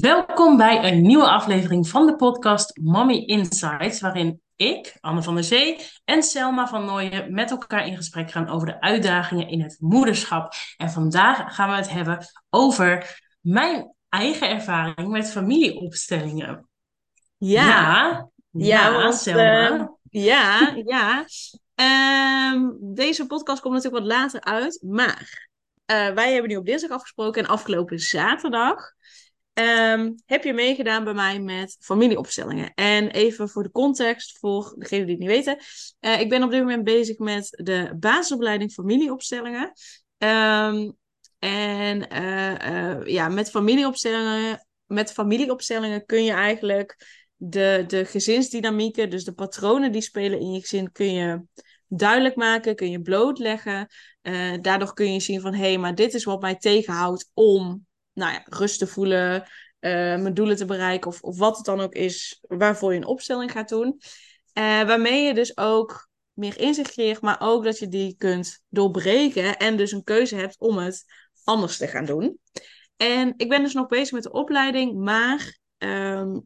Welkom bij een nieuwe aflevering van de podcast Mommy Insights, waarin ik, Anne van der Zee en Selma van Nooijen met elkaar in gesprek gaan over de uitdagingen in het moederschap. En vandaag gaan we het hebben over mijn eigen ervaring met familieopstellingen. Ja, Ja, ja, ja, want, Selma. ja, ja. Ehm, deze podcast komt natuurlijk wat later uit, maar eh, wij hebben nu op dinsdag afgesproken en afgelopen zaterdag ehm, heb je meegedaan bij mij met familieopstellingen. En even voor de context, voor degenen die het niet weten. eh, ik ben op dit moment bezig met de basisopleiding familieopstellingen. Ehm, en eh, eh, ja, met familieopstellingen, met familieopstellingen kun je eigenlijk de, de gezinsdynamieken, dus de patronen die spelen in je gezin, kun je duidelijk maken, kun je blootleggen. Daardoor kun je zien van, hé, hey, maar dit is wat mij tegenhoudt om nou ja, rust te voelen, eh, mijn doelen te bereiken of, of wat het dan ook is waarvoor je een opstelling gaat doen. Eh, waarmee je dus ook meer inzicht creëert, maar ook dat je die kunt doorbreken en dus een keuze hebt om het anders te gaan doen. En ik ben dus nog bezig met de opleiding, maar ehm,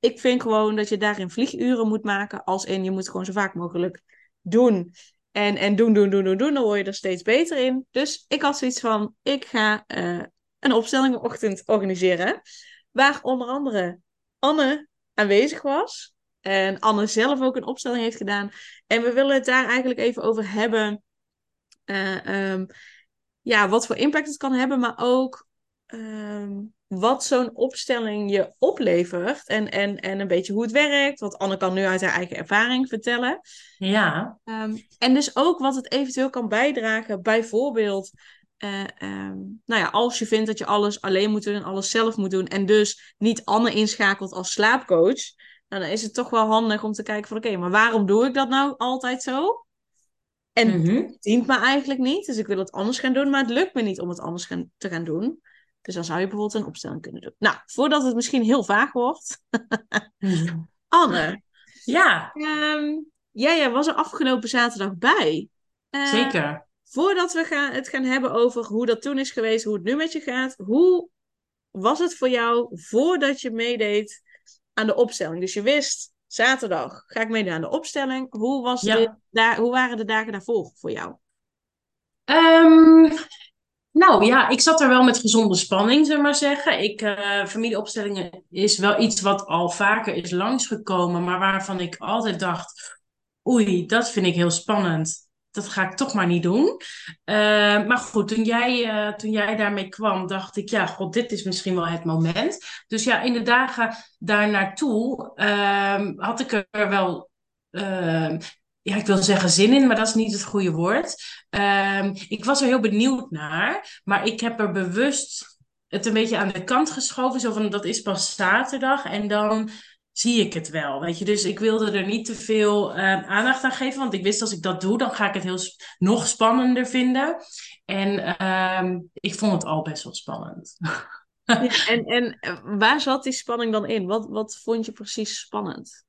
ik vind gewoon dat je daarin vlieguren moet maken. Als in, je moet gewoon zo vaak mogelijk doen. En, en doen, doen, doen, doen, doen. Dan word je er steeds beter in. Dus ik had zoiets van, ik ga eh, een opstellingenochtend organiseren. Waar onder andere Anne aanwezig was. En Anne zelf ook een opstelling heeft gedaan. En we willen het daar eigenlijk even over hebben. Eh, ehm, ja, wat voor impact het kan hebben, maar ook ehm, wat zo'n opstelling je oplevert. En, en, en een beetje hoe het werkt. Want Anne kan nu uit haar eigen ervaring vertellen. Ja, Ehm, en dus ook wat het eventueel kan bijdragen, bijvoorbeeld. Eh, ehm, nou ja, als je vindt dat je alles alleen moet doen en alles zelf moet doen. En dus niet Anne inschakelt als slaapcoach. Nou, dan is het toch wel handig om te kijken van oké, maar waarom doe ik dat nou altijd zo? En mhm. het dient me eigenlijk niet. Dus ik wil het anders gaan doen, maar het lukt me niet om het anders gaan, te gaan doen. Dus dan zou je bijvoorbeeld een opstelling kunnen doen. Nou, voordat het misschien heel vaag wordt. Anne, ja, ehm, jij jij was er afgelopen zaterdag bij. Eh, zeker. Voordat we gaan, het gaan hebben over hoe dat toen is geweest, hoe het nu met je gaat. Hoe was het voor jou voordat je meedeed aan de opstelling? Dus je wist, zaterdag ga ik meedoen aan de opstelling. Hoe, was Ja. daar, hoe waren de dagen daarvoor voor jou? Ehm, nou ja, ik zat er wel met gezonde spanning, zullen we maar zeggen. Ik, eh, familieopstellingen is wel iets wat al vaker is langsgekomen, maar waarvan ik altijd dacht, oei, dat vind ik heel spannend. Dat ga ik toch maar niet doen. Eh, maar goed, toen jij, eh, toen jij daarmee kwam, dacht ik, ja, god, dit is misschien wel het moment. Dus ja, in de dagen daar naartoe ehm, had ik er wel, ehm, ja, ik wil zeggen zin in, maar dat is niet het goede woord. Ehm, ik was er heel benieuwd naar, maar ik heb er bewust het een beetje aan de kant geschoven. Zo van, dat is pas zaterdag en dan zie ik het wel, weet je. Dus ik wilde er niet te veel ehm, aandacht aan geven, want ik wist als ik dat doe, dan ga ik het heel sp- nog spannender vinden. En ehm, ik vond het al best wel spannend. Ja, en, en eh, waar zat die spanning dan in? Wat, wat vond je precies spannend?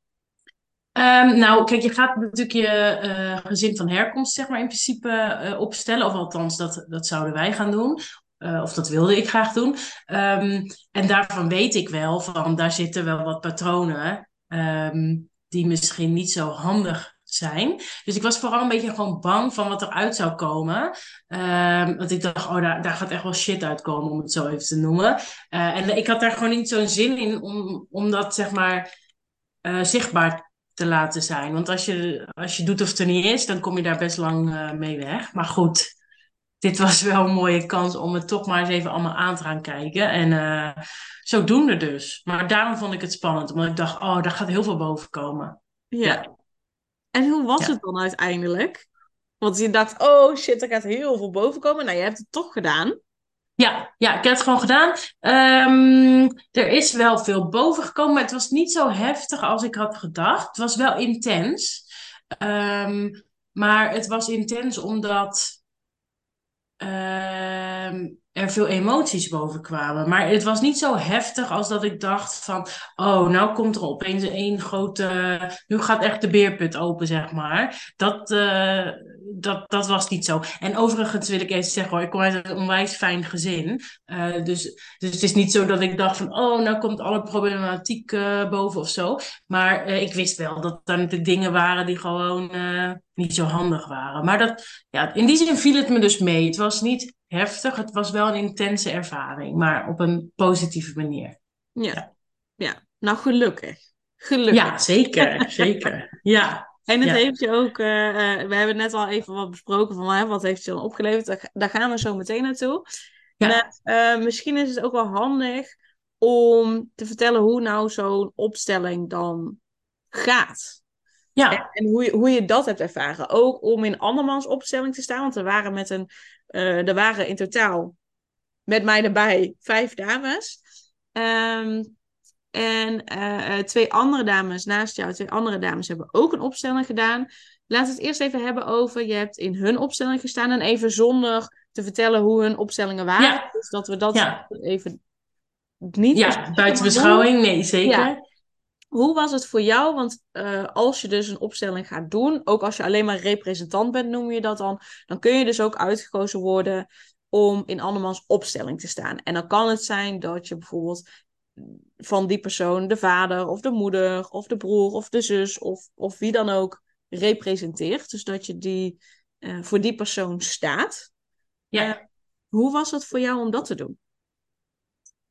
Ehm, nou, kijk, je gaat natuurlijk je eh, gezin van herkomst, zeg maar, in principe eh, opstellen. Of althans, dat, dat zouden wij gaan doen. Eh, of dat wilde ik graag doen. Ehm, en daarvan weet ik wel van, daar zitten wel wat patronen ehm, die misschien niet zo handig zijn. Dus ik was vooral een beetje gewoon bang van wat eruit zou komen. Ehm, want ik dacht, oh, daar, daar gaat echt wel shit uitkomen, om het zo even te noemen. Eh, en ik had daar gewoon niet zo'n zin in om, om dat, zeg maar, eh, zichtbaar te laten zijn. Want als je, als je doet of het er niet is, dan kom je daar best lang mee weg. Maar goed, dit was wel een mooie kans om het toch maar eens even allemaal aan te gaan kijken. En eh zodoende dus. Maar daarom vond ik het spannend, omdat ik dacht, oh, daar gaat heel veel boven komen. Ja. En hoe was Ja. het dan uiteindelijk? Want je dacht, oh shit, er gaat heel veel boven komen. Nou, je hebt het toch gedaan. Ja, ja, ik heb het gewoon gedaan. Ehm, er is wel veel boven gekomen, maar het was niet zo heftig als ik had gedacht. Het was wel intens. Ehm, maar het was intens omdat um, er veel emoties boven kwamen. Maar het was niet zo heftig als dat ik dacht van, oh, nou komt er opeens één grote, nu gaat echt de beerput open, zeg maar. Dat, uh, dat, dat was niet zo. En overigens wil ik even zeggen hoor, ik kom uit een onwijs fijn gezin. Uh, dus, dus het is niet zo dat ik dacht van, oh, nou komt alle problematiek uh, boven of zo. Maar ik wist wel dat er natuurlijk dingen waren die gewoon niet zo handig waren. Maar dat, ja, in die zin viel het me dus mee. Het was niet heftig, het was wel een intense ervaring, maar op een positieve manier. Ja, ja. ja. nou gelukkig. Gelukkig. Ja, zeker, zeker. Ja. En het heeft je ook, uh, we hebben net al even wat besproken van hè, wat heeft je dan opgeleverd. Daar, gaan we zo meteen naartoe. Ja. Maar, uh, misschien is het ook wel handig om te vertellen hoe nou zo'n opstelling dan gaat. Ja. En, en, hoe, je, hoe je dat hebt ervaren. Ook om in andermans opstelling te staan. Want er waren, met een, er waren in totaal met mij erbij vijf dames. Um, en uh, twee andere dames naast jou, twee andere dames hebben ook een opstelling gedaan. Laten we het eerst even hebben over, je hebt in hun opstelling gestaan en even zonder te vertellen hoe hun opstellingen waren. Ja. Dus dat we dat ja. even niet... Ja, buiten beschouwing, nee, zeker. Ja. Hoe was het voor jou? Want uh, als je dus een opstelling gaat doen, ook als je alleen maar representant bent, noem je dat dan, dan kun je dus ook uitgekozen worden om in andermans opstelling te staan. En dan kan het zijn dat je bijvoorbeeld van die persoon de vader of de moeder of de broer of de zus of, of wie dan ook representeert. Dus dat je die uh, voor die persoon staat. Ja. Uh, hoe was het voor jou om dat te doen?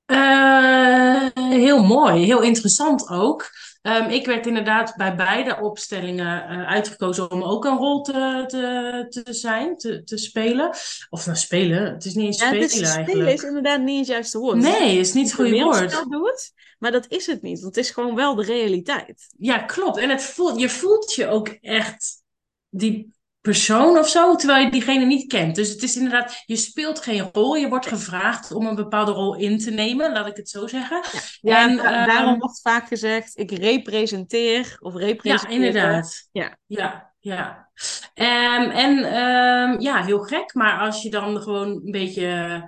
Uh, heel mooi, heel interessant ook. Um, ik werd inderdaad bij beide opstellingen uh, uitgekozen om ook een rol te, te, te zijn, te, te spelen. Of nou spelen, het is niet eens ja, spelen eigenlijk. Spelen is inderdaad niet het juiste woord. Nee, het is niet het goede woord. Doet, maar dat is het niet, want het is gewoon wel de realiteit. Ja, klopt. En het voelt, je voelt je ook echt die persoon of zo, terwijl je diegene niet kent. Dus het is inderdaad, je speelt geen rol. Je wordt gevraagd om een bepaalde rol in te nemen, laat ik het zo zeggen. Ja, en, da daarom wordt vaak gezegd, ik representeer of representeer. Ja, inderdaad. Ja, ja. ja. Um, en um, ja, heel gek, maar als je dan gewoon een beetje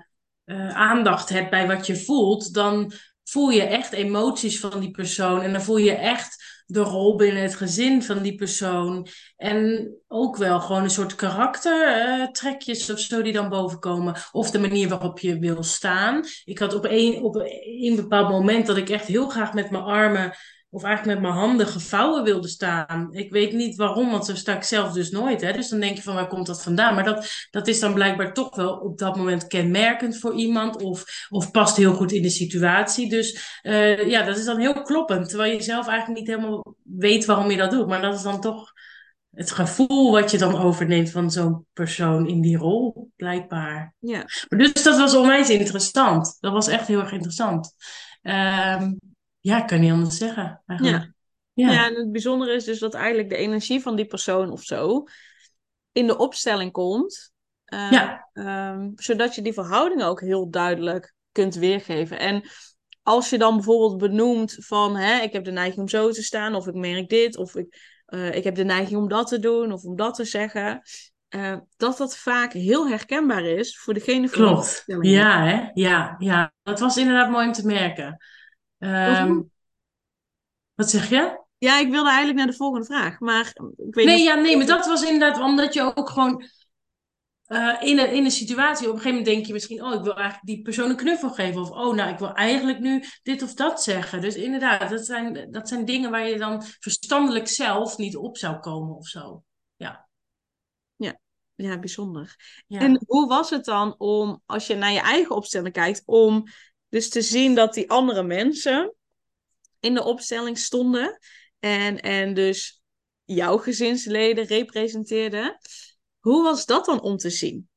uh, aandacht hebt bij wat je voelt, dan voel je echt emoties van die persoon en dan voel je echt de rol binnen het gezin van die persoon. En ook wel gewoon een soort karaktertrekjes uh, of zo die dan bovenkomen. Of de manier waarop je wil staan. Ik had op een, op een bepaald moment dat ik echt heel graag met mijn armen of eigenlijk met mijn handen gevouwen wilde staan. Ik weet niet waarom, want zo sta ik zelf dus nooit. Hè? Dus dan denk je van waar komt dat vandaan? Maar dat, dat is dan blijkbaar toch wel op dat moment kenmerkend voor iemand. Of, of past heel goed in de situatie. Dus uh, ja, dat is dan heel kloppend. Terwijl je zelf eigenlijk niet helemaal weet waarom je dat doet. Maar dat is dan toch het gevoel wat je dan overneemt van zo'n persoon in die rol, blijkbaar. Ja. Maar dus dat was onwijs interessant. Dat was echt heel erg interessant. Um, ja, ik kan niet anders zeggen. Ja. Ja. ja, en het bijzondere is dus dat eigenlijk de energie van die persoon of zo in de opstelling komt. Uh, ja. Um, zodat je die verhouding ook heel duidelijk kunt weergeven. En als je dan bijvoorbeeld benoemt van hè, ik heb de neiging om zo te staan, of ik merk dit, of ik, uh, ik heb de neiging om dat te doen, of om dat te zeggen. Uh, dat dat vaak heel herkenbaar is voor degene van Klopt. Ja, hè? Ja, ja, dat was inderdaad mooi om te merken. Um, wat zeg je? Ja, ik wilde eigenlijk naar de volgende vraag. Maar ik weet nee, niet... ja, nee, maar dat was inderdaad omdat je ook gewoon uh, in, een, in een situatie, op een gegeven moment denk je misschien, oh, ik wil eigenlijk die persoon een knuffel geven. Of, oh, nou, ik wil eigenlijk nu dit of dat zeggen. Dus inderdaad, dat zijn, dat zijn dingen waar je dan verstandelijk zelf niet op zou komen of zo. Ja. Ja, ja bijzonder. Ja. En hoe was het dan om, als je naar je eigen opstelling kijkt, om dus te zien dat die andere mensen in de opstelling stonden. En, en dus jouw gezinsleden representeerden. Hoe was dat dan om te zien?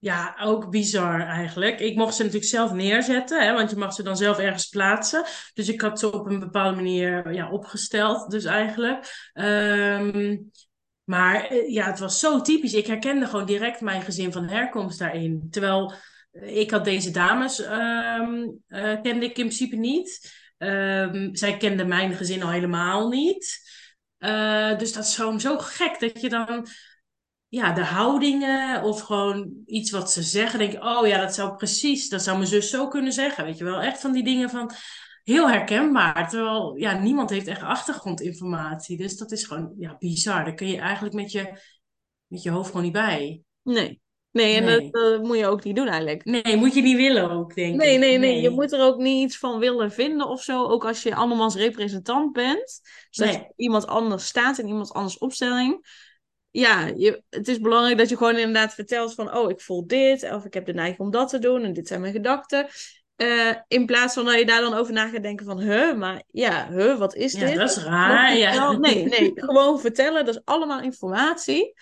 Ja, ook bizar eigenlijk. Ik mocht ze natuurlijk zelf neerzetten, hè, want je mag ze dan zelf ergens plaatsen. Dus ik had ze op een bepaalde manier ja, opgesteld, dus eigenlijk. Um, maar eh, ja, het was zo typisch. Ik herkende gewoon direct mijn gezin van herkomst daarin. Terwijl ik had deze dames, um, uh, kende ik in principe niet. Um, zij kende mijn gezin al helemaal niet. Uh, dus dat is gewoon zo gek dat je dan ja, de houdingen of gewoon iets wat ze zeggen. Denk ik, oh ja, dat zou precies, dat zou mijn zus zo kunnen zeggen. Weet je wel, echt van die dingen van heel herkenbaar. Terwijl ja, niemand heeft echt achtergrondinformatie. Dus dat is gewoon ja, bizar. Daar kun je eigenlijk met je, met je hoofd gewoon niet bij. Nee. Nee, en Nee. Dat, dat moet je ook niet doen eigenlijk. Nee, moet je niet willen ook, denk Nee, ik. nee, nee. Je moet er ook niet iets van willen vinden of zo. Ook als je andermans representant bent. Zodat Nee. je iemand anders staat in iemand anders opstelling. Ja, je, het is belangrijk dat je gewoon inderdaad vertelt van... Oh, ik voel dit. Of ik heb de neiging om dat te doen. En dit zijn mijn gedachten. Eh, in plaats van dat je daar dan over na gaat denken van... Huh, maar ja, huh, wat is Ja, dit? dat is raar. Ja. Nee, nee. Gewoon vertellen. Dat is allemaal informatie.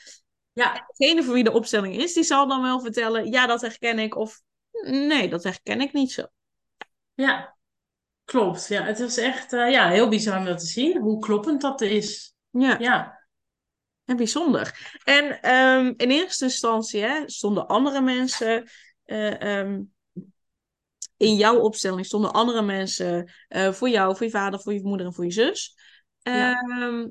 Ja, Degene voor wie de opstelling is, die zal dan wel vertellen... Ja, dat herken ik. Of nee, dat herken ik niet zo. ja, klopt. Ja, het is echt eh, ja, heel bizar om dat te zien. Hoe kloppend dat is. Ja. Ja, Ja, bijzonder. En ehm, in eerste instantie hè, stonden andere mensen eh, ehm, in jouw opstelling, stonden andere mensen eh, voor jou, voor je vader, voor je moeder en voor je zus. Ja. Ehm,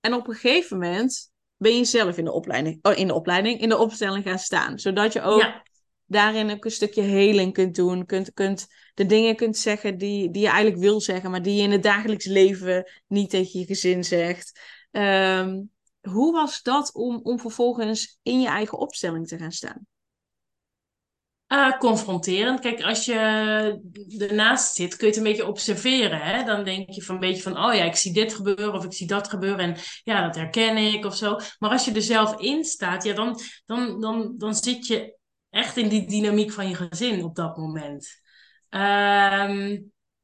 en op een gegeven moment ben je zelf in de opleiding, oh, in de opleiding, in de opstelling gaan staan. Zodat je ook ja, daarin ook een stukje heling kunt doen. Kunt, kunt de dingen kunt zeggen die, die je eigenlijk wil zeggen, maar die je in het dagelijks leven niet tegen je gezin zegt. Ehm, hoe was dat om, om vervolgens in je eigen opstelling te gaan staan? Eh, confronterend. Kijk, als je ernaast zit, kun je het een beetje observeren. Hè? Dan denk je van een beetje van, oh ja, ik zie dit gebeuren of ik zie dat gebeuren. En ja, dat herken ik of zo. Maar als je er zelf in staat, ja, dan, dan, dan, dan zit je echt in die dynamiek van je gezin op dat moment. Ehm,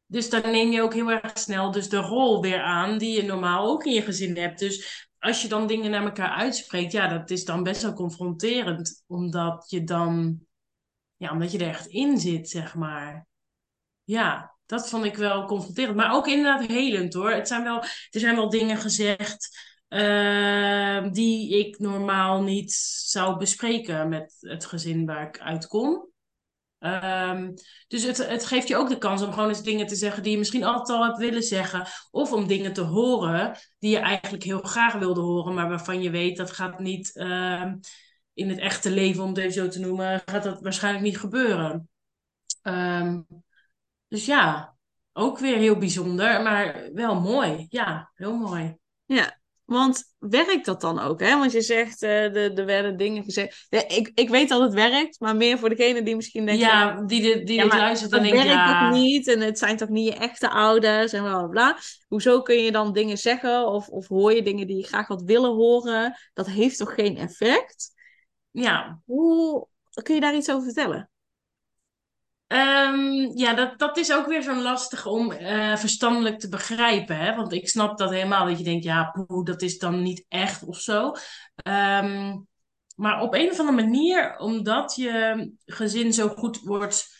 dus dan neem je ook heel erg snel dus de rol weer aan die je normaal ook in je gezin hebt. Dus als je dan dingen naar elkaar uitspreekt, ja, dat is dan best wel confronterend. Omdat je dan ja, omdat je er echt in zit, zeg maar. Ja, dat vond ik wel confronterend. Maar ook inderdaad helend hoor. Het zijn wel, er zijn wel dingen gezegd ehm, die ik normaal niet zou bespreken met het gezin waar ik uitkom. Ehm, dus het, het geeft je ook de kans om gewoon eens dingen te zeggen die je misschien altijd al hebt willen zeggen. Of om dingen te horen die je eigenlijk heel graag wilde horen, maar waarvan je weet dat gaat niet ehm, in het echte leven, om het even zo te noemen, gaat dat waarschijnlijk niet gebeuren. Ehm, dus ja, ook weer heel bijzonder, maar wel mooi. Ja, heel mooi. Ja, want werkt dat dan ook? Hè? Want je zegt, eh de, er werden dingen gezegd. Ja, ik, ik weet dat het werkt, maar meer voor degene die misschien denkt... van, Ja, die, dit- die Ja, luistert dat en denkt, werkt ja... ook niet en het zijn toch niet je echte ouders en bla bla bla. Hoezo kun je dan dingen zeggen of, of hoor je dingen die je graag had willen horen? Dat heeft toch geen effect? Ja, Hoe kun je daar iets over vertellen? Ehm, ja, dat, dat is ook weer zo'n lastig om eh, verstandelijk te begrijpen. Hè? Want ik snap dat helemaal, dat je denkt, ja, poeh, dat is dan niet echt of zo. Ehm, maar op een of andere manier, omdat je gezin zo goed wordt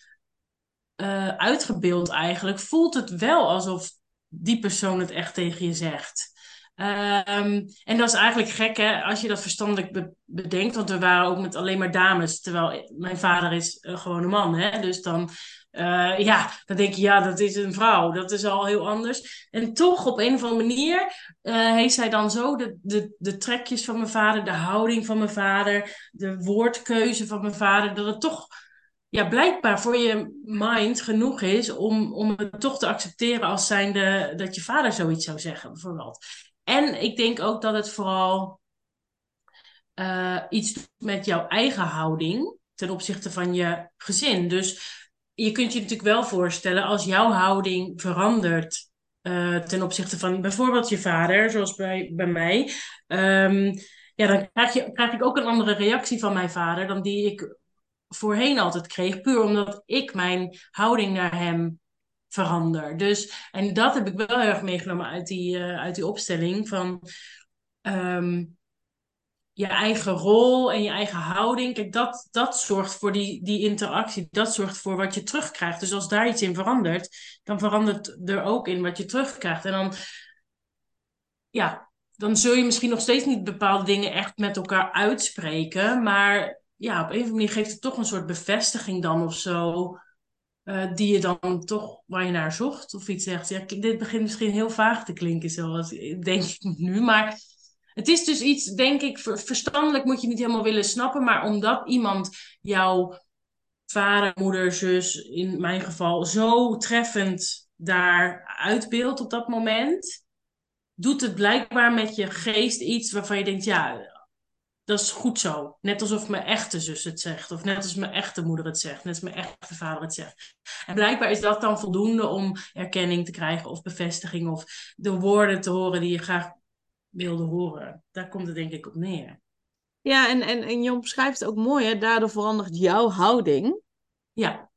eh, uitgebeeld eigenlijk, voelt het wel alsof die persoon het echt tegen je zegt. Ehm, en dat is eigenlijk gek, hè, als je dat verstandelijk be- bedenkt. Want we waren ook met alleen maar dames, terwijl mijn vader is uh, gewoon een man. Hè? Dus dan, uh, ja, dan denk je, ja, dat is een vrouw. Dat is al heel anders. En toch, op een of andere manier, uh, heeft zij dan zo de, de, de trekjes van mijn vader, de houding van mijn vader, de woordkeuze van mijn vader, dat het toch ja, blijkbaar voor je mind genoeg is om, om het toch te accepteren als zijnde dat je vader zoiets zou zeggen, bijvoorbeeld. En ik denk ook dat het vooral uh, iets doet met jouw eigen houding ten opzichte van je gezin. Dus je kunt je natuurlijk wel voorstellen als jouw houding verandert uh, ten opzichte van bijvoorbeeld je vader, zoals bij, bij mij. Um, ja, dan krijg, je, krijg ik ook een andere reactie van mijn vader dan die ik voorheen altijd kreeg, puur omdat ik mijn houding naar hem verander. Dus, en dat heb ik wel heel erg meegenomen uit die, uh, uit die opstelling van um, je eigen rol en je eigen houding. Kijk, dat, dat zorgt voor die, die interactie. Dat zorgt voor wat je terugkrijgt. Dus als daar iets in verandert, dan verandert er ook in wat je terugkrijgt. En dan, ja, dan zul je misschien nog steeds niet bepaalde dingen echt met elkaar uitspreken. Maar ja, op een of andere manier geeft het toch een soort bevestiging dan of zo. Uh, die je dan toch waar je naar zocht of iets zegt. Ja, dit begint misschien heel vaag te klinken, zoals denk ik nu. Maar Het is dus iets, denk ik, verstandelijk moet je niet helemaal willen snappen, maar omdat iemand jouw vader, moeder, zus, in mijn geval, zo treffend daar uitbeeldt op dat moment, doet het blijkbaar met je geest iets waarvan je denkt, ja, dat is goed zo. Net alsof mijn echte zus het zegt. Of net als mijn echte moeder het zegt. Net als mijn echte vader het zegt. En blijkbaar is dat dan voldoende om erkenning te krijgen of bevestiging. Of de woorden te horen die je graag wilde horen. Daar komt het denk ik op neer. Ja, en, en, en Jon beschrijft het ook mooi. Hè? Daardoor verandert jouw houding. Ja.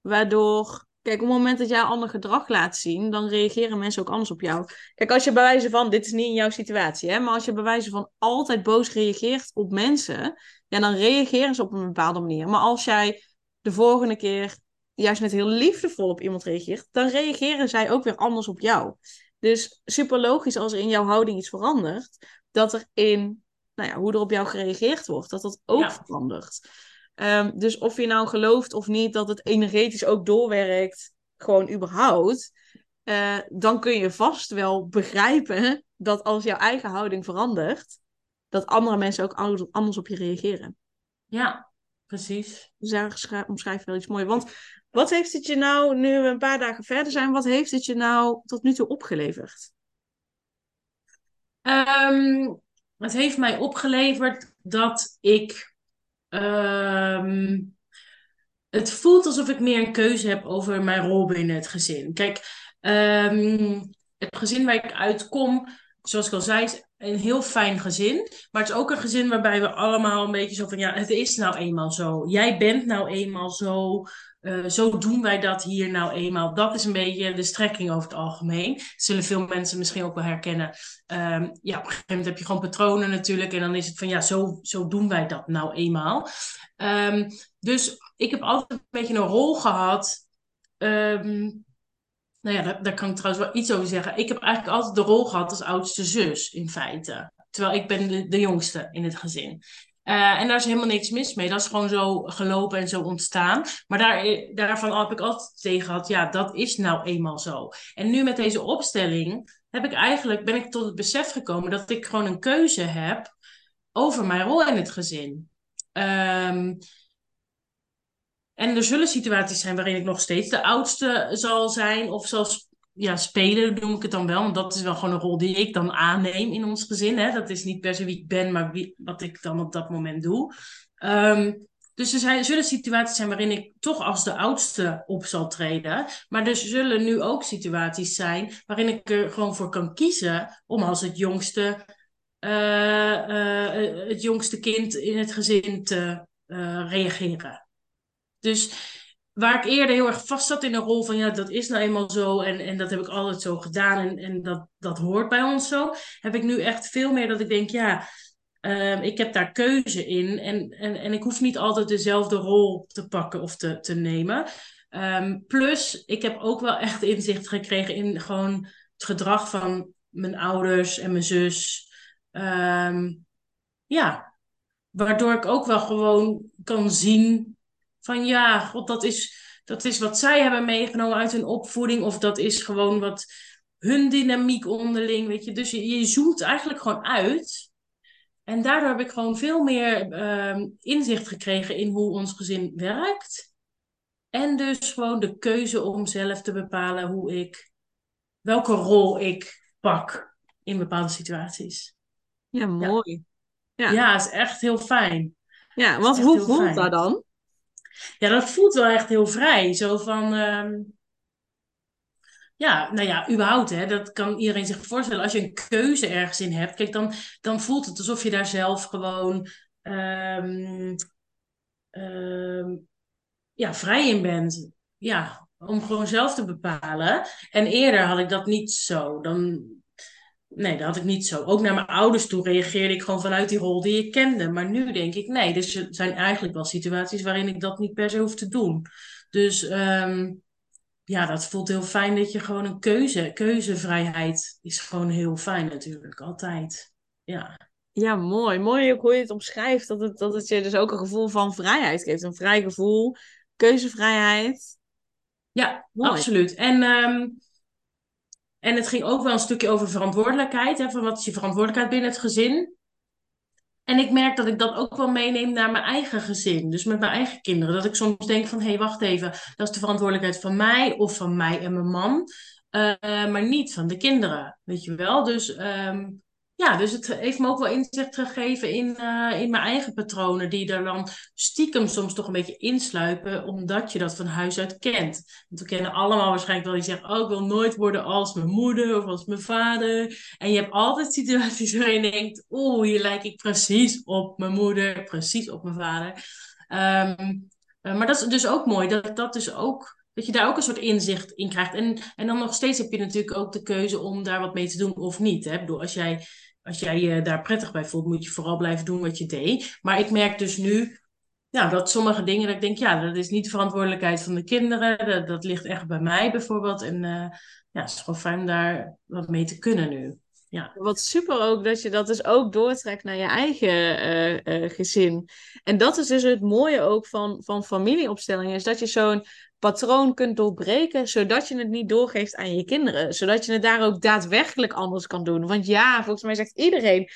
Waardoor Kijk, op het moment dat jij ander gedrag laat zien, dan reageren mensen ook anders op jou. Kijk, als je bij wijze van, dit is niet in jouw situatie, hè, maar als je bij wijze van altijd boos reageert op mensen, ja, dan reageren ze op een bepaalde manier. Maar als jij de volgende keer juist net heel liefdevol op iemand reageert, dan reageren zij ook weer anders op jou. Dus super logisch als er in jouw houding iets verandert, dat er in nou ja, hoe er op jou gereageerd wordt, dat dat ook verandert. Ehm, dus of je nou gelooft of niet dat het energetisch ook doorwerkt, gewoon überhaupt, uh, dan kun je vast wel begrijpen dat als jouw eigen houding verandert, dat andere mensen ook anders op je reageren. Ja, precies. Dus daar omschrijf je wel iets moois. Want wat heeft het je nou, nu we een paar dagen verder zijn, wat heeft het je nou tot nu toe opgeleverd? Um, het heeft mij opgeleverd dat ik Ehm, het voelt alsof ik meer een keuze heb over mijn rol binnen het gezin. Kijk, ehm, het gezin waar ik uitkom, zoals ik al zei, is een heel fijn gezin. Maar het is ook een gezin waarbij we allemaal een beetje zo van, ja, het is nou eenmaal zo. Jij bent nou eenmaal zo. Uh, zo doen wij dat hier nou eenmaal. Dat is een beetje de strekking over het algemeen. Dat zullen veel mensen misschien ook wel herkennen. Um, ja, op een gegeven moment heb je gewoon patronen natuurlijk. En dan is het van ja, zo, zo doen wij dat nou eenmaal. Um, dus ik heb altijd een beetje een rol gehad. Um, nou ja, daar, daar, kan ik trouwens wel iets over zeggen. Ik heb eigenlijk altijd de rol gehad als oudste zus, in feite. Terwijl ik ben de, de jongste in het gezin. Uh, en daar is helemaal niks mis mee. Dat is gewoon zo gelopen en zo ontstaan. Maar daar, daarvan heb ik altijd tegen gehad, ja, dat is nou eenmaal zo. En nu met deze opstelling heb ik eigenlijk, ben ik tot het besef gekomen dat ik gewoon een keuze heb over mijn rol in het gezin. Um, en er zullen situaties zijn waarin ik nog steeds de oudste zal zijn of zal ja, spelen, noem ik het dan wel. Want dat is wel gewoon een rol die ik dan aanneem in ons gezin. Hè? Dat is niet per se wie ik ben, maar wie, wat ik dan op dat moment doe. Um, dus er zijn, zullen situaties zijn waarin ik toch als de oudste op zal treden. Maar er zullen nu ook situaties zijn waarin ik er gewoon voor kan kiezen om als het jongste, uh, uh, het jongste kind in het gezin te reageren. Dus waar ik eerder heel erg vast zat in een rol van ja, dat is nou eenmaal zo en, en dat heb ik altijd zo gedaan en, en dat, dat hoort bij ons zo, heb ik nu echt veel meer dat ik denk, ja, um, ik heb daar keuze in en, en, en ik hoef niet altijd dezelfde rol te pakken of te, te nemen. Um, plus, ik heb ook wel echt inzicht gekregen in gewoon het gedrag van mijn ouders en mijn zus. Um, ja, waardoor ik ook wel gewoon kan zien van ja, god, dat is, dat is wat zij hebben meegenomen uit hun opvoeding. Of dat is gewoon wat hun dynamiek onderling, weet je. Dus je, je zoomt eigenlijk gewoon uit. En daardoor heb ik gewoon veel meer uh, inzicht gekregen in hoe ons gezin werkt. En dus gewoon de keuze om zelf te bepalen hoe ik, welke rol ik pak in bepaalde situaties. Ja, mooi. Ja, ja. is echt heel fijn. Ja, want hoe voelt dat dan? Ja, dat voelt wel echt heel vrij. Zo van. Ehm, ja, nou ja, überhaupt, hè, dat kan iedereen zich voorstellen. Als je een keuze ergens in hebt, kijk, dan, dan voelt het alsof je daar zelf gewoon um, ja, vrij in bent. Ja, om gewoon zelf te bepalen. En eerder had ik dat niet zo. Dan, Nee, dat had ik niet zo. Ook naar mijn ouders toe reageerde ik gewoon vanuit die rol die ik kende. Maar nu denk ik, nee, dus er zijn eigenlijk wel situaties waarin ik dat niet per se hoef te doen. Dus um, ja, dat voelt heel fijn dat je gewoon een keuze, keuzevrijheid is gewoon heel fijn natuurlijk, altijd. Ja. Ja, mooi. Mooi ook hoe je het omschrijft. Dat het, dat het je dus ook een gevoel van vrijheid geeft. Een vrij gevoel, keuzevrijheid. Ja, absoluut. En um, En het ging ook wel een stukje over verantwoordelijkheid. Hè, van wat is je verantwoordelijkheid binnen het gezin? En ik merk dat ik dat ook wel meeneem naar mijn eigen gezin. Dus met mijn eigen kinderen. Dat ik soms denk van, hé, hey, wacht even. Dat is de verantwoordelijkheid van mij of van mij en mijn man. Uh, maar niet van de kinderen, weet je wel. Dus um, ja, dus het heeft me ook wel inzicht gegeven in, uh, in mijn eigen patronen, die er dan stiekem soms toch een beetje insluipen, omdat je dat van huis uit kent. Want we kennen allemaal waarschijnlijk wel die zeggen, oh, ik wil nooit worden als mijn moeder of als mijn vader. En je hebt altijd situaties waarin je denkt, oeh, hier lijk ik precies op mijn moeder, precies op mijn vader. Um, uh, maar dat is dus ook mooi, dat dat dus ook dat je daar ook een soort inzicht in krijgt. En, en dan nog steeds heb je natuurlijk ook de keuze om daar wat mee te doen of niet. Hè? Ik bedoel, als jij als jij je daar prettig bij voelt, moet je vooral blijven doen wat je deed. Maar ik merk dus nu ja, dat sommige dingen, dat ik denk, ja, dat is niet de verantwoordelijkheid van de kinderen. Dat, dat ligt echt bij mij bijvoorbeeld. En uh, ja, het is gewoon fijn daar wat mee te kunnen nu. Ja. Wat super ook dat je dat dus ook doortrekt naar je eigen uh, uh, gezin. En dat is dus het mooie ook van, van familieopstellingen, is dat je zo'n patroon kunt doorbreken, zodat je het niet doorgeeft aan je kinderen. Zodat je het daar ook daadwerkelijk anders kan doen. Want ja, volgens mij zegt iedereen.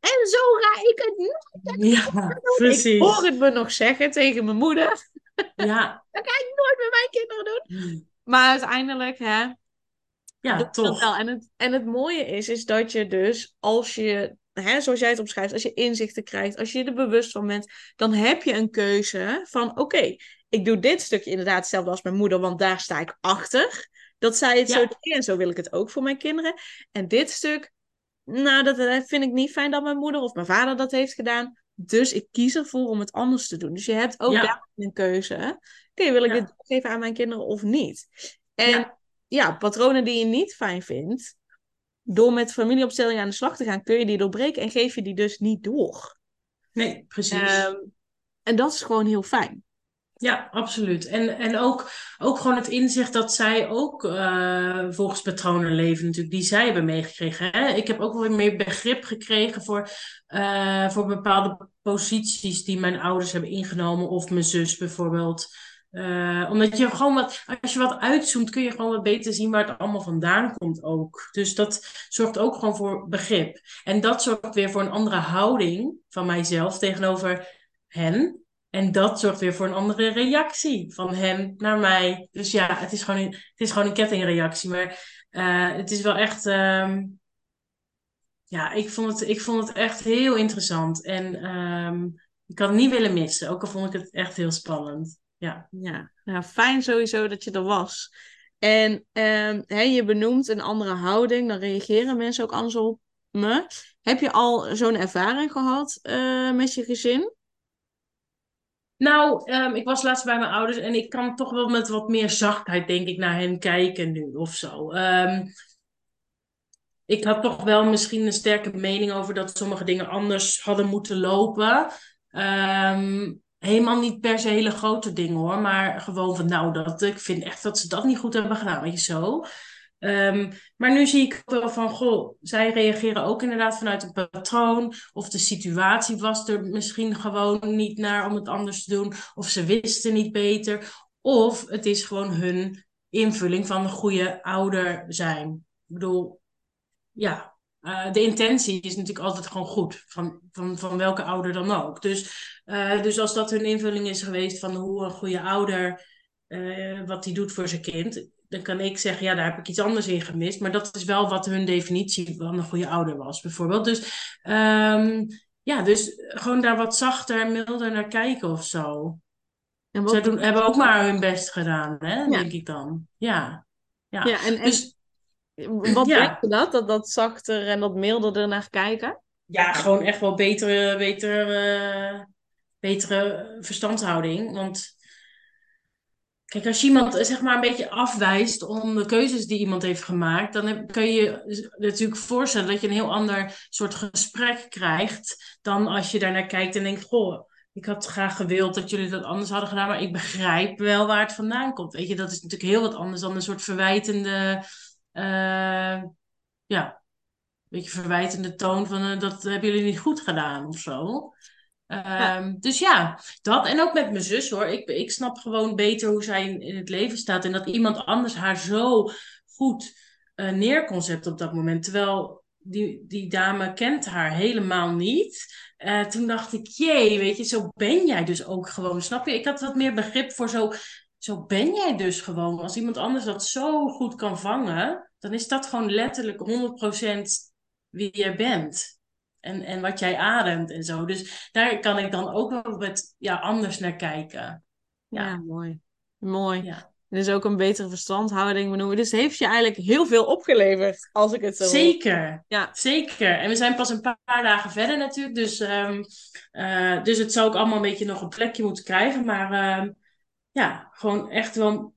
En zo ga ik het nooit. Ja, precies. Ik hoor het me nog zeggen tegen mijn moeder. Ja. dat ga ik nooit met mijn kinderen doen. Hmm. Maar uiteindelijk, hè. Ja, toch. Wel. En, het, en het mooie is, is dat je dus, als je, hè, zoals jij het omschrijft, als je inzichten krijgt, als je er bewust van bent, dan heb je een keuze van, oké, ik doe dit stukje inderdaad hetzelfde als mijn moeder, want daar sta ik achter. Dat zij het zo deed en zo wil ik het ook voor mijn kinderen. En dit stuk, nou, dat vind ik niet fijn dat mijn moeder of mijn vader dat heeft gedaan. Dus ik kies ervoor om het anders te doen. Dus je hebt ook daar een keuze. Oké, wil ik dit geven aan mijn kinderen of niet? En ja. patronen die je niet fijn vindt, door met familieopstelling aan de slag te gaan, kun je die doorbreken en geef je die dus niet door. Nee, precies. Um, en dat is gewoon heel fijn. Ja, absoluut. En, en ook, ook gewoon het inzicht dat zij ook uh, volgens patronen leven, natuurlijk, die zij hebben meegekregen. Hè? Ik heb ook wel meer begrip gekregen voor, uh, voor bepaalde posities die mijn ouders hebben ingenomen, of mijn zus bijvoorbeeld. Uh, omdat je gewoon wat, als je wat uitzoomt, kun je gewoon wat beter zien waar het allemaal vandaan komt ook. Dus dat zorgt ook gewoon voor begrip. En dat zorgt weer voor een andere houding van mijzelf tegenover hen. En dat zorgt weer voor een andere reactie van hen naar mij. Dus ja, het is gewoon een, het is gewoon een kettingreactie. Maar uh, het is wel echt. Um, ja, ik vond, het, ik vond het echt heel interessant. En um, ik had het niet willen missen. Ook al vond ik het echt heel spannend. Ja, ja nou, fijn sowieso dat je er was. En hè, je benoemt een andere houding. Dan reageren mensen ook anders op me. Heb je al zo'n ervaring gehad uh, met je gezin? Nou, um, ik was laatst bij mijn ouders en ik kan toch wel met wat meer zachtheid, denk ik, naar hen kijken nu of zo. Um, ik had toch wel misschien een sterke mening over dat sommige dingen anders hadden moeten lopen. Um, helemaal niet per se hele grote dingen hoor, maar gewoon van nou, dat, ik vind echt dat ze dat niet goed hebben gedaan, weet je zo. Um, maar nu zie ik wel van, goh, zij reageren ook inderdaad vanuit een patroon. Of de situatie was er misschien gewoon niet naar om het anders te doen. Of ze wisten niet beter. Of het is gewoon hun invulling van een goede ouder zijn. Ik bedoel, ja, uh, de intentie is natuurlijk altijd gewoon goed. Van, van, van welke ouder dan ook. Dus, uh, dus als dat hun invulling is geweest van hoe een goede ouder, uh, wat hij doet voor zijn kind dan kan ik zeggen, ja, daar heb ik iets anders in gemist. Maar dat is wel wat hun definitie van een goede ouder was, bijvoorbeeld. Dus um, ja, dus gewoon daar wat zachter en milder naar kijken of zo. En wat... Zij doen, hebben ook maar hun best gedaan, hè, ja. denk ik dan. Ja, ja. ja en, dus, wat ja. denk je dat? dat? Dat zachter en dat milder er naar kijken? Ja, gewoon echt wel betere, betere, uh, betere verstandshouding. Want Kijk, als je iemand zeg maar een beetje afwijst om de keuzes die iemand heeft gemaakt, dan kun je je natuurlijk voorstellen dat je een heel ander soort gesprek krijgt dan als je daarnaar kijkt en denkt, goh, ik had graag gewild dat jullie dat anders hadden gedaan, maar ik begrijp wel waar het vandaan komt. Weet je, dat is natuurlijk heel wat anders dan een soort verwijtende, uh, ja, een beetje verwijtende toon van uh, dat hebben jullie niet goed gedaan of zo. Um, dus ja, dat. En ook met mijn zus hoor. Ik, ik snap gewoon beter hoe zij in, het leven staat. En dat iemand anders haar zo goed uh, neerconcept op dat moment. Terwijl die, die dame kent haar helemaal niet. Uh, toen dacht ik, jee, weet je, zo ben jij dus ook gewoon. Snap je? Ik had wat meer begrip voor zo, zo ben jij dus gewoon. Als iemand anders dat zo goed kan vangen, dan is dat gewoon letterlijk 100% wie jij bent. En, en wat jij ademt en zo. Dus daar kan ik dan ook wel wat ja, anders naar kijken. Ja, ja mooi. Mooi. Ja. Dus ook een betere verstandhouding benoemen. Dus heeft je eigenlijk heel veel opgeleverd, als ik het zo Zeker, ja. zeker. En we zijn pas een paar dagen verder natuurlijk. Dus, um, uh, dus het zou ook allemaal een beetje nog een plekje moeten krijgen. Maar uh, ja, gewoon echt wel...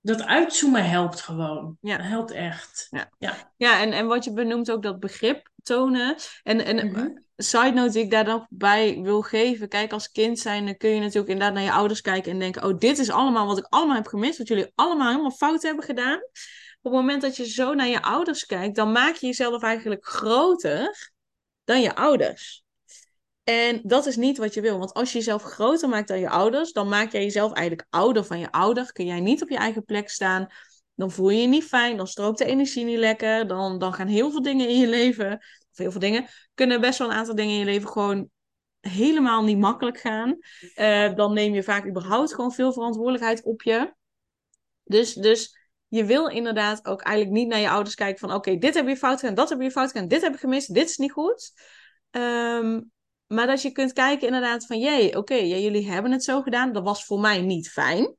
Dat uitzoomen helpt gewoon. Ja. Dat helpt echt. Ja, ja. ja en, en wat je benoemt ook dat begrip tonen. En, en mm -hmm. side note die ik daar nog bij wil geven. Kijk, als kind zijn, dan kun je natuurlijk inderdaad naar je ouders kijken en denken: oh, dit is allemaal wat ik allemaal heb gemist. Wat jullie allemaal helemaal fout hebben gedaan. Op het moment dat je zo naar je ouders kijkt, dan maak je jezelf eigenlijk groter dan je ouders. En dat is niet wat je wil. Want als je jezelf groter maakt dan je ouders, dan maak jij jezelf eigenlijk ouder van je ouder. Kun jij niet op je eigen plek staan. Dan voel je je niet fijn, dan strookt de energie niet lekker. Dan, dan gaan heel veel dingen in je leven, of heel veel dingen, kunnen best wel een aantal dingen in je leven gewoon helemaal niet makkelijk gaan. Uh, dan neem je vaak überhaupt gewoon veel verantwoordelijkheid op je. Dus, dus je wil inderdaad ook eigenlijk niet naar je ouders kijken van oké, dit heb je fout gedaan, dat heb je fout gedaan, dit heb ik gemist, dit is niet goed. Um, maar dat je kunt kijken inderdaad van jee, oké, ja, jullie hebben het zo gedaan, dat was voor mij niet fijn.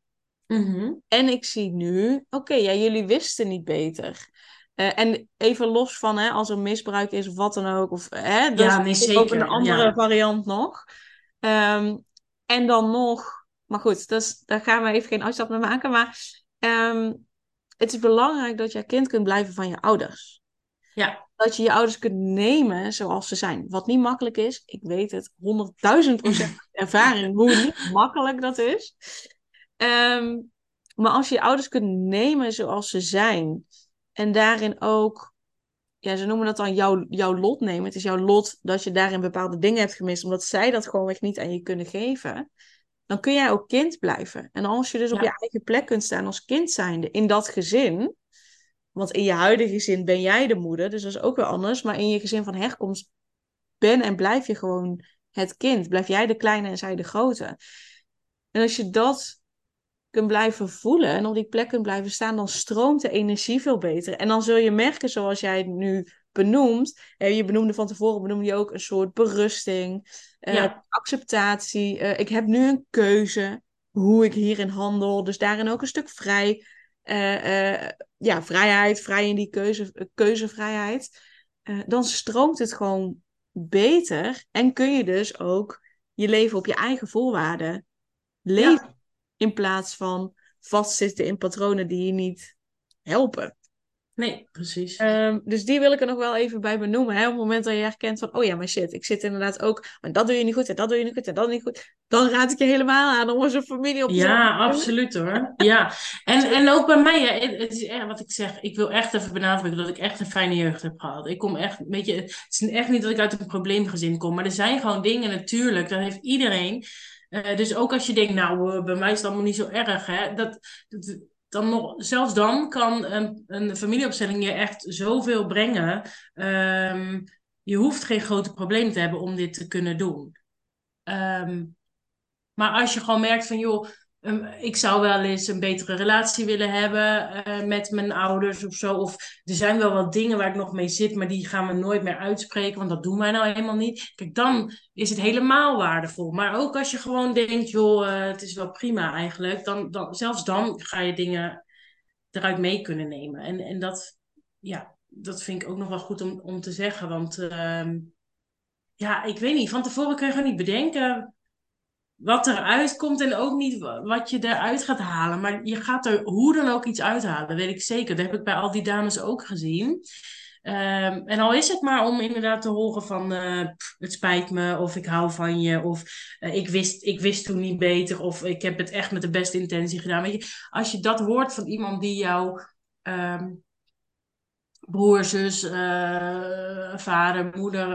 Mhm. En ik zie nu, oké, ja, jullie wisten niet beter. Uh, en even los van hè, als er misbruik is of wat dan ook. Of, hè, dat ja, is zeker. ook een andere variant nog. Um, en dan nog, maar goed, dus, daar gaan we even geen uitstap naar maken. Maar um, het is belangrijk dat je kind kunt blijven van je ouders. Ja. Dat je je ouders kunt nemen zoals ze zijn. Wat niet makkelijk is, ik weet het, honderdduizend procent ervaring hoe niet makkelijk dat is. Um, maar als je je ouders kunt nemen zoals ze zijn. En daarin ook, ja, ze noemen dat dan jouw, jouw lot nemen. Het is jouw lot dat je daarin bepaalde dingen hebt gemist, omdat zij dat gewoonweg niet aan je kunnen geven. Dan kun jij ook kind blijven. En als je dus op je eigen plek kunt staan als kind zijnde in dat gezin. Want in je huidige gezin ben jij de moeder, dus dat is ook weer anders. Maar in je gezin van herkomst ben en blijf je gewoon het kind. Blijf jij de kleine en zij de grote. En als je dat kunt blijven voelen en op die plek kunt blijven staan, dan stroomt de energie veel beter. En dan zul je merken, zoals jij het nu benoemt, je benoemde van tevoren, benoemde je ook een soort berusting, uh, acceptatie. Uh, ik heb nu een keuze hoe ik hierin handel, dus daarin ook een stuk vrij. Uh, ja, vrijheid, vrij in die keuze, keuzevrijheid. dan stroomt het gewoon beter en kun je dus ook je leven op je eigen voorwaarden leven. In plaats van vastzitten in patronen die je niet helpen. Nee, precies. Um, dus die wil ik er nog wel even bij benoemen. Hè? Op het moment dat je herkent van, oh ja, maar shit, ik zit inderdaad ook, maar dat doe je niet goed en dat doe je niet goed en dat niet goed. Dan raad ik je helemaal aan om een familie op te Ja, absoluut hoor. Ja, en, en ook bij mij, het is echt wat ik zeg, ik wil echt even benadrukken dat ik echt een fijne jeugd heb gehad. Ik kom echt, weet je, het is echt niet dat ik uit een probleemgezin kom, maar er zijn gewoon dingen natuurlijk, dat heeft iedereen uh, dus ook als je denkt, nou, uh, bij mij is het allemaal niet zo erg. Hè? Dat, dat, dan nog, zelfs dan kan een, een familieopstelling je echt zoveel brengen. Um, je hoeft geen grote problemen te hebben om dit te kunnen doen. Um, maar als je gewoon merkt van, joh, Ehm, ik zou wel eens een betere relatie willen hebben uh, met mijn ouders of zo. Of er zijn wel wat dingen waar ik nog mee zit, maar die gaan we nooit meer uitspreken, want dat doen wij nou helemaal niet. Kijk, dan is het helemaal waardevol. Maar ook als je gewoon denkt, joh, uh, het is wel prima eigenlijk, dan, dan, zelfs dan ga je dingen eruit mee kunnen nemen. En, en dat, ja, dat vind ik ook nog wel goed om, om te zeggen, want uh, ja, ik weet niet, van tevoren kun je gewoon niet bedenken wat eruit komt en ook niet wat je eruit gaat halen. Maar je gaat er hoe dan ook iets uithalen, weet ik zeker. Dat heb ik bij al die dames ook gezien. Um, en al is het maar om inderdaad te horen van uh, het spijt me of ik hou van je of uh, ik, wist, ik wist toen niet beter of ik heb het echt met de beste intentie gedaan. Weet je, als je dat hoort van iemand die jou um, broer, zus, uh, vader, moeder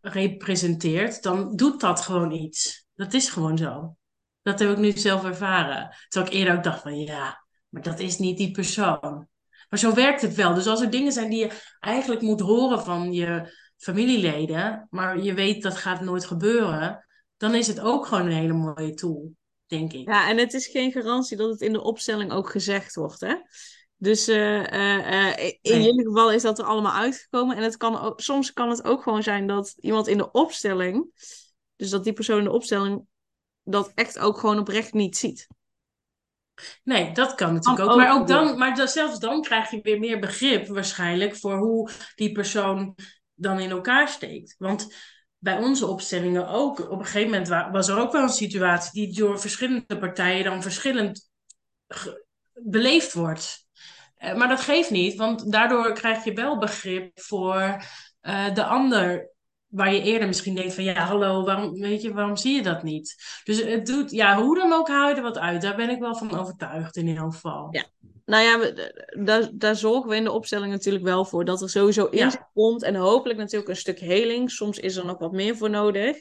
representeert, dan doet dat gewoon iets. Dat is gewoon zo. Dat heb ik nu zelf ervaren. Terwijl ik eerder ook dacht van ja, Maar dat is niet die persoon. Maar zo werkt het wel. Dus als er dingen zijn die je eigenlijk moet horen van je familieleden, maar je weet dat gaat nooit gebeuren, dan is het ook gewoon een hele mooie tool, denk ik. Ja, en het is geen garantie dat het in de opstelling ook gezegd wordt, hè? Dus uh, uh, in nee. jullie geval is dat er allemaal uitgekomen. En het kan ook, soms kan het ook gewoon zijn dat iemand in de opstelling, dus dat die persoon in de opstelling dat echt ook gewoon oprecht niet ziet. Nee, dat kan natuurlijk ook. Maar, ook dan, maar zelfs dan krijg je weer meer begrip waarschijnlijk voor hoe die persoon dan in elkaar steekt. Want bij onze opstellingen ook, op een gegeven moment was er ook wel een situatie die door verschillende partijen dan verschillend beleefd wordt. Eh, maar dat geeft niet, want daardoor krijg je wel begrip voor uh, de ander waar je eerder misschien denkt van ja, hallo, waarom, weet je, waarom zie je dat niet? Dus het doet, ja, hoe dan ook haal je er wat uit. Daar ben ik wel van overtuigd in ieder geval. Ja. Nou ja, daar, daar zorgen we in de opstelling natuurlijk wel voor dat er sowieso inzicht ja. komt en hopelijk natuurlijk een stuk heling. Soms is er nog wat meer voor nodig.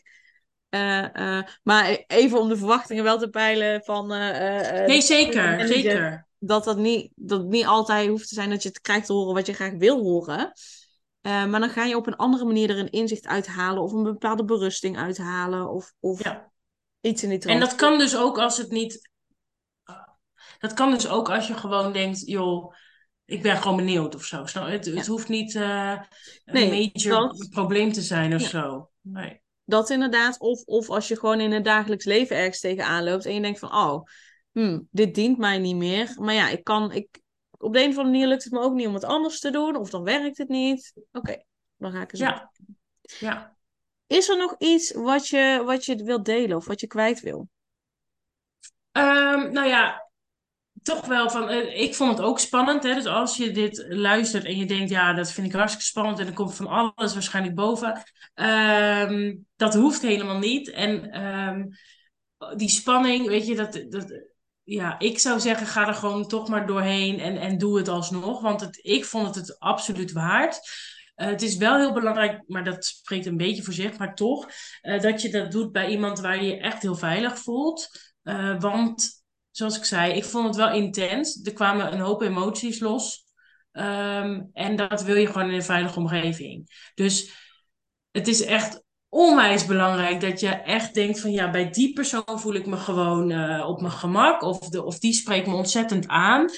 Uh, uh, maar even om de verwachtingen wel te peilen van... Uh, nee, zeker, zeker. Dat, dat, niet, dat het niet altijd hoeft te zijn dat je het krijgt te horen wat je graag wil horen. Uh, maar dan ga je op een andere manier er een inzicht uithalen of een bepaalde berusting uithalen of, of ja. iets in die trant. En dat kan dus ook als het niet. Dat kan dus ook als je gewoon denkt, joh, ik ben gewoon benieuwd of zo. Het, het hoeft niet uh, nee, een major dat... probleem te zijn of ja. zo. Nee. Dat inderdaad. Of, of als je gewoon in het dagelijks leven ergens tegenaan loopt en je denkt van, oh, hmm, dit dient mij niet meer. Maar ja, ik kan, ik, op de een of andere manier lukt het me ook niet om het anders te doen. Of dan werkt het niet. Oké, dan ga ik eens ja. ja. Is er nog iets wat je, wat je wilt delen of wat je kwijt wil? Um, nou ja, toch wel van. Uh, ik vond het ook spannend. Hè? Dus als je dit luistert en je denkt, ja, dat vind ik hartstikke spannend en er komt van alles waarschijnlijk boven. Um, dat hoeft helemaal niet. En um, die spanning, weet je, dat. dat ja, ik zou zeggen, ga er gewoon toch maar doorheen en, en doe het alsnog. Want het, ik vond het het absoluut waard. Uh, het is wel heel belangrijk, maar dat spreekt een beetje voor zich, maar toch, uh, dat je dat doet bij iemand waar je je echt heel veilig voelt. Uh, want, zoals ik zei, ik vond het wel intens. Er kwamen een hoop emoties los. Um, en dat wil je gewoon in een veilige omgeving. Dus het is echt onwijs belangrijk dat je echt denkt van ja, bij die persoon voel ik me gewoon uh, op mijn gemak of, de, of die spreekt me ontzettend aan.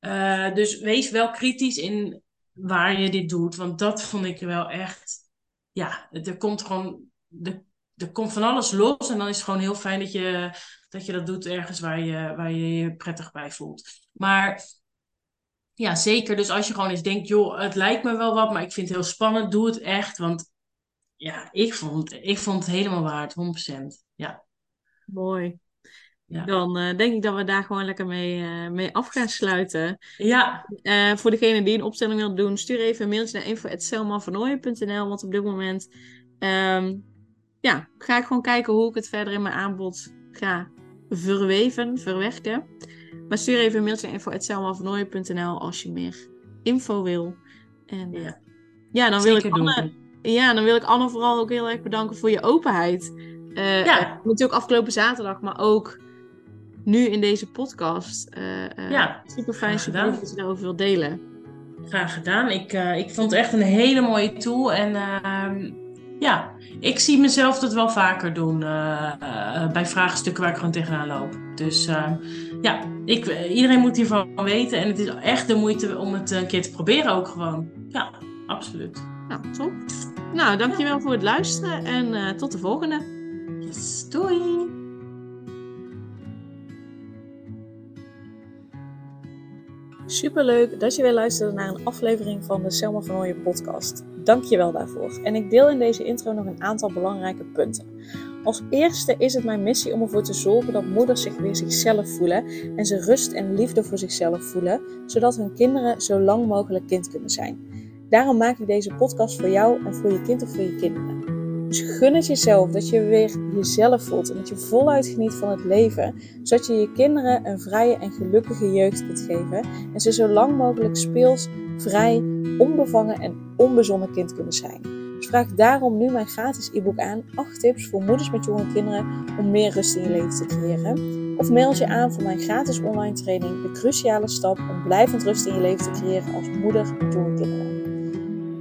Uh, dus wees wel kritisch in waar je dit doet, want dat vond ik wel echt, ja, er komt gewoon, er, er komt van alles los en dan is het gewoon heel fijn dat je dat, je dat doet ergens waar je, waar je je prettig bij voelt. Maar ja, zeker. Dus als je gewoon eens denkt, joh, het lijkt me wel wat, maar ik vind het heel spannend, doe het echt, want ja, ik vond, ik vond het helemaal waard, 100%. Ja. Mooi. Ja. Dan uh, denk ik dat we daar gewoon lekker mee, uh, mee af gaan sluiten. Ja. Uh, voor degene die een opstelling wil doen, stuur even een mailtje naar info.selmavernooien.nl. Want op dit moment um, ja, ga ik gewoon kijken hoe ik het verder in mijn aanbod ga verweven, verwerken. Maar stuur even een mailtje naar info.selmavernooien.nl als je meer info wil. En ja, ja dan wil ik Anne, ja, dan wil ik Anne vooral ook heel erg bedanken voor je openheid. Uh, ja. natuurlijk afgelopen zaterdag, maar ook nu in deze podcast. Uh, ja, super fijn dat je daarover wilt delen. Graag gedaan. Ik, ik vond het echt een hele mooie tool. En ehm, ja, ik zie mezelf dat wel vaker doen bij vraagstukken waar ik gewoon tegenaan loop. Dus ehm, ja, ik, iedereen moet hiervan weten. En het is echt de moeite om het een keer te proberen ook gewoon. Ja, absoluut. Nou, top. Nou, dankjewel voor het luisteren en uh, tot de volgende. Yes, doei! Superleuk dat je weer luisterde naar een aflevering van de Selma van Ooyen podcast. Dankjewel daarvoor. En ik deel in deze intro nog een aantal belangrijke punten. Als eerste is het mijn missie om ervoor te zorgen dat moeders zich weer zichzelf voelen en ze rust en liefde voor zichzelf voelen, zodat hun kinderen zo lang mogelijk kind kunnen zijn. Daarom maak ik deze podcast voor jou en voor je kind of voor je kinderen. Dus gun het jezelf dat je weer jezelf voelt en dat je voluit geniet van het leven, zodat je je kinderen een vrije en gelukkige jeugd kunt geven en ze zo lang mogelijk speels, vrij, onbevangen en onbezonnen kind kunnen zijn. Dus vraag daarom nu mijn gratis e-book aan 8 tips voor moeders met jonge kinderen om meer rust in je leven te creëren. Of meld je aan voor mijn gratis online training De Cruciale Stap om blijvend rust in je leven te creëren als moeder met jonge kinderen.